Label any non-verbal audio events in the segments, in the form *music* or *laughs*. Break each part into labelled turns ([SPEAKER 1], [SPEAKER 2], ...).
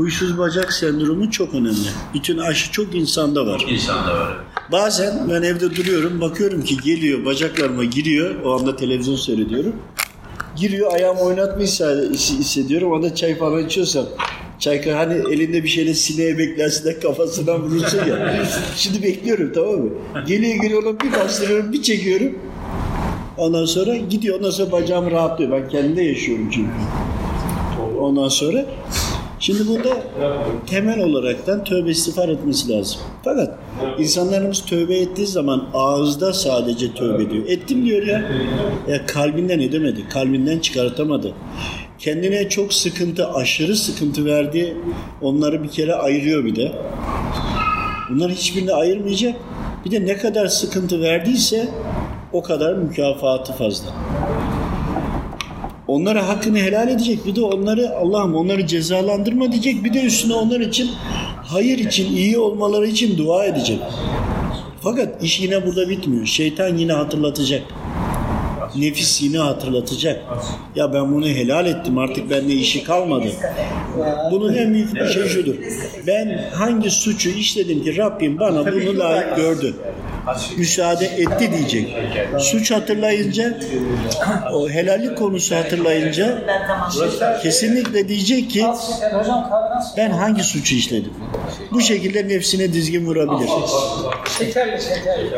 [SPEAKER 1] huysuz bacak sendromu çok önemli. Bütün aşı çok insanda var.
[SPEAKER 2] İnsanda var.
[SPEAKER 1] Bazen ben evde duruyorum bakıyorum ki geliyor bacaklarıma giriyor. O anda televizyon seyrediyorum. Giriyor ayağımı oynatmayı hissediyorum. O anda çay falan içiyorsam Çaykar hani elinde bir şeyle sineğe beklersin de kafasına vurursun ya. *laughs* Şimdi bekliyorum tamam mı? Geliyor geliyor ona bir bastırıyorum bir çekiyorum. Ondan sonra gidiyor. Ondan sonra bacağım rahatlıyor. Ben kendimde yaşıyorum çünkü. Ondan sonra Şimdi burada temel olaraktan tövbe istiğfar etmesi lazım. Fakat insanlarımız tövbe ettiği zaman ağızda sadece tövbe ediyor. Ettim diyor ya. Ya kalbinden edemedi. Kalbinden çıkartamadı. Kendine çok sıkıntı, aşırı sıkıntı verdi. Onları bir kere ayırıyor bir de. Bunları hiçbirini ayırmayacak. Bir de ne kadar sıkıntı verdiyse o kadar mükafatı fazla. Onlara hakkını helal edecek. Bir de onları Allah'ım onları cezalandırma diyecek. Bir de üstüne onlar için hayır için, iyi olmaları için dua edecek. Fakat iş yine burada bitmiyor. Şeytan yine hatırlatacak. Nefis yine hatırlatacak. Ya ben bunu helal ettim artık bende işi kalmadı. Bunun en büyük bir şey şudur. Ben hangi suçu işledim ki Rabbim bana bunu layık gördü müsaade etti diyecek. Suç hatırlayınca, o helallik konusu hatırlayınca kesinlikle diyecek ki ben hangi suçu işledim? Bu şekilde nefsine dizgin vurabilir.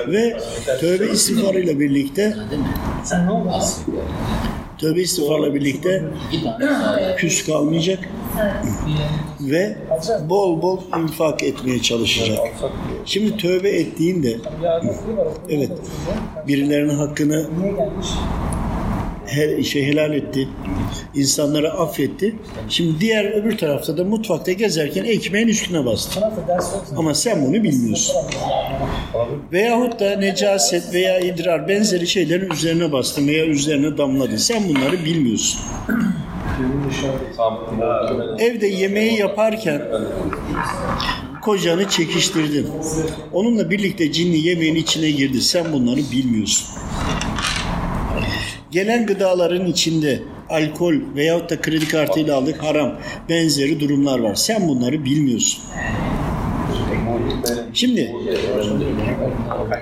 [SPEAKER 1] Ve tövbe istiğfarıyla birlikte tövbe istiğfarla birlikte küs kalmayacak ve bol bol infak etmeye çalışacak. Şimdi tövbe ettiğinde evet birilerinin hakkını her şey helal etti. insanlara affetti. Şimdi diğer öbür tarafta da mutfakta gezerken ekmeğin üstüne bastı. Ama sen bunu bilmiyorsun. Veyahut da necaset veya idrar benzeri şeylerin üzerine bastın veya üzerine damladın. Sen bunları bilmiyorsun. Evde yemeği yaparken kocanı çekiştirdin. Onunla birlikte cinli yemeğin içine girdi. Sen bunları bilmiyorsun. Gelen gıdaların içinde alkol veyahut da kredi kartıyla aldık haram benzeri durumlar var. Sen bunları bilmiyorsun. Şimdi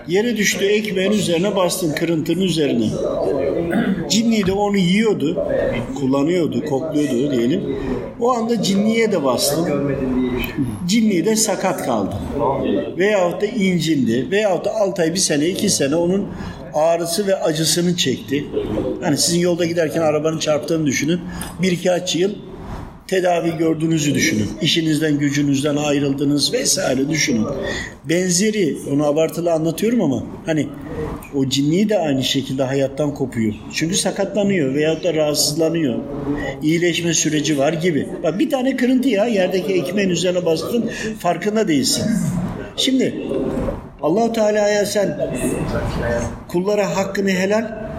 [SPEAKER 1] yere düştü ekmeğin üzerine bastın kırıntının üzerine. Cinni de onu yiyordu, kullanıyordu, kokluyordu diyelim. O anda cinniye de bastın. Cinni de sakat kaldı. Veyahut da incindi. Veyahut da 6 ay, bir sene, iki sene onun ağrısı ve acısını çekti. Hani sizin yolda giderken arabanın çarptığını düşünün. Bir iki aç yıl tedavi gördüğünüzü düşünün. İşinizden, gücünüzden ayrıldınız vesaire düşünün. Benzeri, onu abartılı anlatıyorum ama hani o cinni de aynı şekilde hayattan kopuyor. Çünkü sakatlanıyor veyahut da rahatsızlanıyor. İyileşme süreci var gibi. Bak bir tane kırıntı ya yerdeki ekmeğin üzerine bastın farkında değilsin. Şimdi allah Teala'ya sen kullara hakkını helal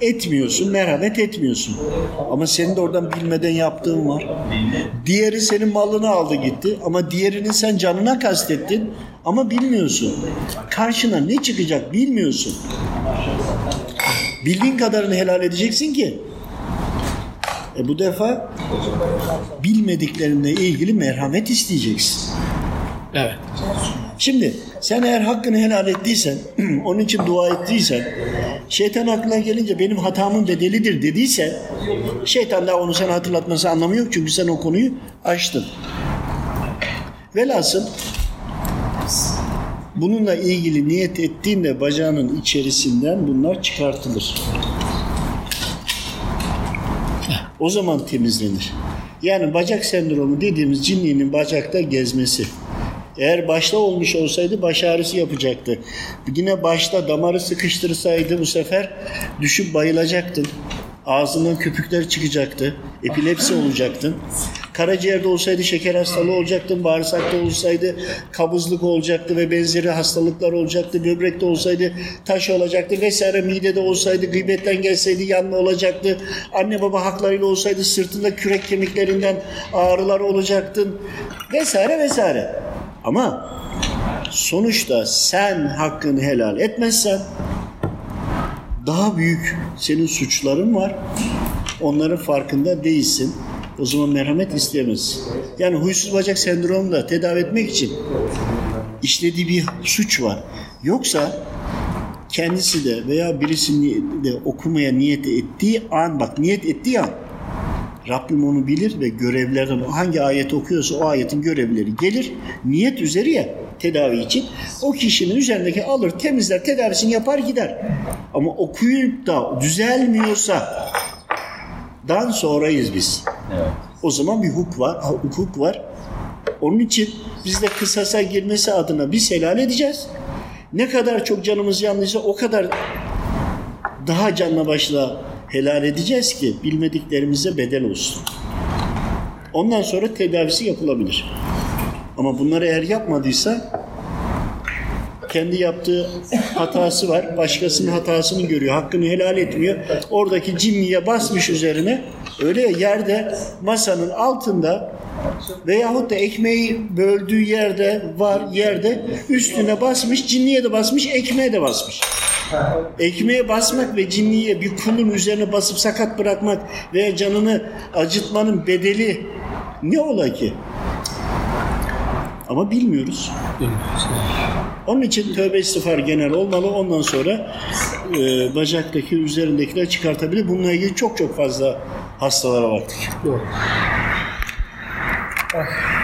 [SPEAKER 1] etmiyorsun, merhamet etmiyorsun. Ama senin de oradan bilmeden yaptığın var. Diğeri senin malını aldı gitti ama diğerini sen canına kastettin ama bilmiyorsun. Karşına ne çıkacak bilmiyorsun. Bildiğin kadarını helal edeceksin ki e bu defa bilmediklerinle ilgili merhamet isteyeceksin.
[SPEAKER 3] Evet.
[SPEAKER 1] Şimdi sen eğer hakkını helal ettiysen, *clears throat* onun için dua ettiysen, şeytan aklına gelince benim hatamın bedelidir dediyse, şeytan da onu sana hatırlatması anlamı yok çünkü sen o konuyu açtın. Velhasıl bununla ilgili niyet ettiğinde bacağının içerisinden bunlar çıkartılır. O zaman temizlenir. Yani bacak sendromu dediğimiz cinliğinin bacakta gezmesi. Eğer başta olmuş olsaydı baş ağrısı yapacaktı. Yine başta damarı sıkıştırsaydı bu sefer düşüp bayılacaktın. Ağzından köpükler çıkacaktı. Epilepsi olacaktın. Karaciğerde olsaydı şeker hastalığı olacaktın. Bağırsakta olsaydı kabızlık olacaktı ve benzeri hastalıklar olacaktı. Böbrekte olsaydı taş olacaktı vesaire. Midede olsaydı gıybetten gelseydi yanma olacaktı. Anne baba haklarıyla olsaydı sırtında kürek kemiklerinden ağrılar olacaktın. Vesaire vesaire. Ama sonuçta sen hakkını helal etmezsen daha büyük senin suçların var. Onların farkında değilsin. O zaman merhamet isteyemez. Yani huysuz bacak sendromunu da tedavi etmek için işlediği bir suç var. Yoksa kendisi de veya birisini de okumaya niyet ettiği an bak niyet ettiği an Rabbim onu bilir ve görevlerden hangi ayet okuyorsa o ayetin görevleri gelir. Niyet üzeri ya tedavi için. O kişinin üzerindeki alır, temizler, tedavisini yapar gider. Ama okuyup da düzelmiyorsa dan sonrayız biz.
[SPEAKER 2] Evet.
[SPEAKER 1] O zaman bir hukuk var, hukuk var. Onun için biz de kısasa girmesi adına biz helal edeceğiz. Ne kadar çok canımız yandıysa o kadar daha canla başla helal edeceğiz ki bilmediklerimize bedel olsun. Ondan sonra tedavisi yapılabilir. Ama bunları eğer yapmadıysa kendi yaptığı hatası var. Başkasının hatasını görüyor. Hakkını helal etmiyor. Oradaki cinniye basmış üzerine. Öyle ya yerde masanın altında veyahut da ekmeği böldüğü yerde var yerde üstüne basmış cinniye de basmış ekmeğe de basmış. Ekmeğe basmak ve cinniye bir kulun üzerine basıp sakat bırakmak veya canını acıtmanın bedeli ne ola ki? Ama bilmiyoruz. Onun için tövbe istiğfar genel olmalı. Ondan sonra e, bacaktaki üzerindekiler çıkartabilir. Bununla ilgili çok çok fazla hastalara baktık.
[SPEAKER 3] Doğru. Ah.